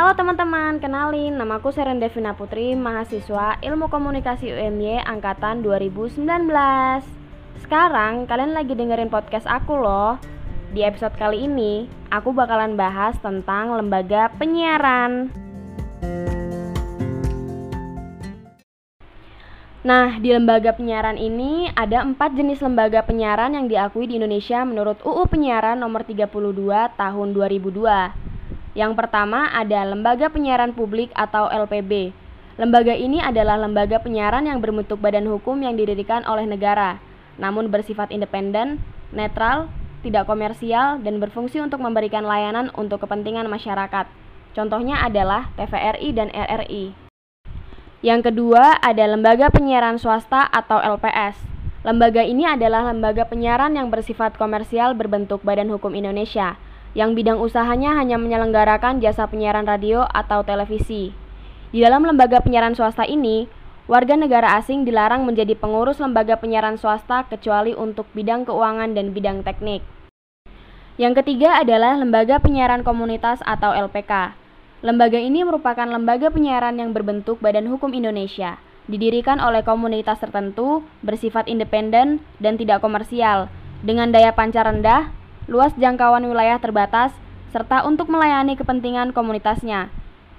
Halo teman-teman, kenalin namaku Seren Devina Putri, mahasiswa Ilmu Komunikasi UMY angkatan 2019. Sekarang kalian lagi dengerin podcast aku loh. Di episode kali ini, aku bakalan bahas tentang lembaga penyiaran. Nah, di lembaga penyiaran ini ada empat jenis lembaga penyiaran yang diakui di Indonesia menurut UU Penyiaran Nomor 32 Tahun 2002. Yang pertama ada Lembaga Penyiaran Publik atau LPB. Lembaga ini adalah lembaga penyiaran yang berbentuk badan hukum yang didirikan oleh negara, namun bersifat independen, netral, tidak komersial, dan berfungsi untuk memberikan layanan untuk kepentingan masyarakat. Contohnya adalah TVRI dan RRI. Yang kedua ada Lembaga Penyiaran Swasta atau LPS. Lembaga ini adalah lembaga penyiaran yang bersifat komersial berbentuk Badan Hukum Indonesia yang bidang usahanya hanya menyelenggarakan jasa penyiaran radio atau televisi. Di dalam lembaga penyiaran swasta ini, warga negara asing dilarang menjadi pengurus lembaga penyiaran swasta kecuali untuk bidang keuangan dan bidang teknik. Yang ketiga adalah lembaga penyiaran komunitas atau LPK. Lembaga ini merupakan lembaga penyiaran yang berbentuk Badan Hukum Indonesia, didirikan oleh komunitas tertentu, bersifat independen dan tidak komersial, dengan daya pancar rendah, luas jangkauan wilayah terbatas, serta untuk melayani kepentingan komunitasnya.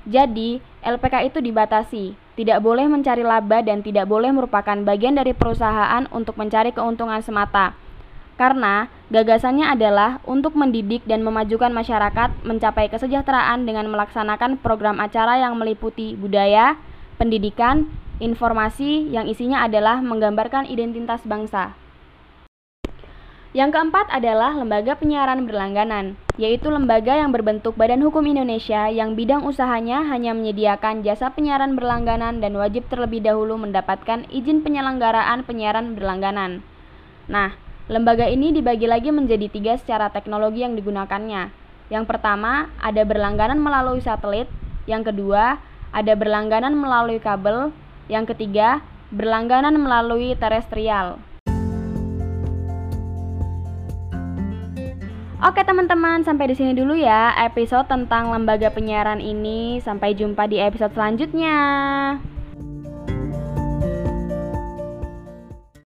Jadi, LPK itu dibatasi, tidak boleh mencari laba dan tidak boleh merupakan bagian dari perusahaan untuk mencari keuntungan semata. Karena gagasannya adalah untuk mendidik dan memajukan masyarakat mencapai kesejahteraan dengan melaksanakan program acara yang meliputi budaya, pendidikan, informasi yang isinya adalah menggambarkan identitas bangsa. Yang keempat adalah lembaga penyiaran berlangganan, yaitu lembaga yang berbentuk Badan Hukum Indonesia yang bidang usahanya hanya menyediakan jasa penyiaran berlangganan dan wajib terlebih dahulu mendapatkan izin penyelenggaraan penyiaran berlangganan. Nah, lembaga ini dibagi lagi menjadi tiga secara teknologi yang digunakannya. Yang pertama, ada berlangganan melalui satelit. Yang kedua, ada berlangganan melalui kabel. Yang ketiga, berlangganan melalui terestrial. Oke teman-teman, sampai di sini dulu ya episode tentang lembaga penyiaran ini. Sampai jumpa di episode selanjutnya.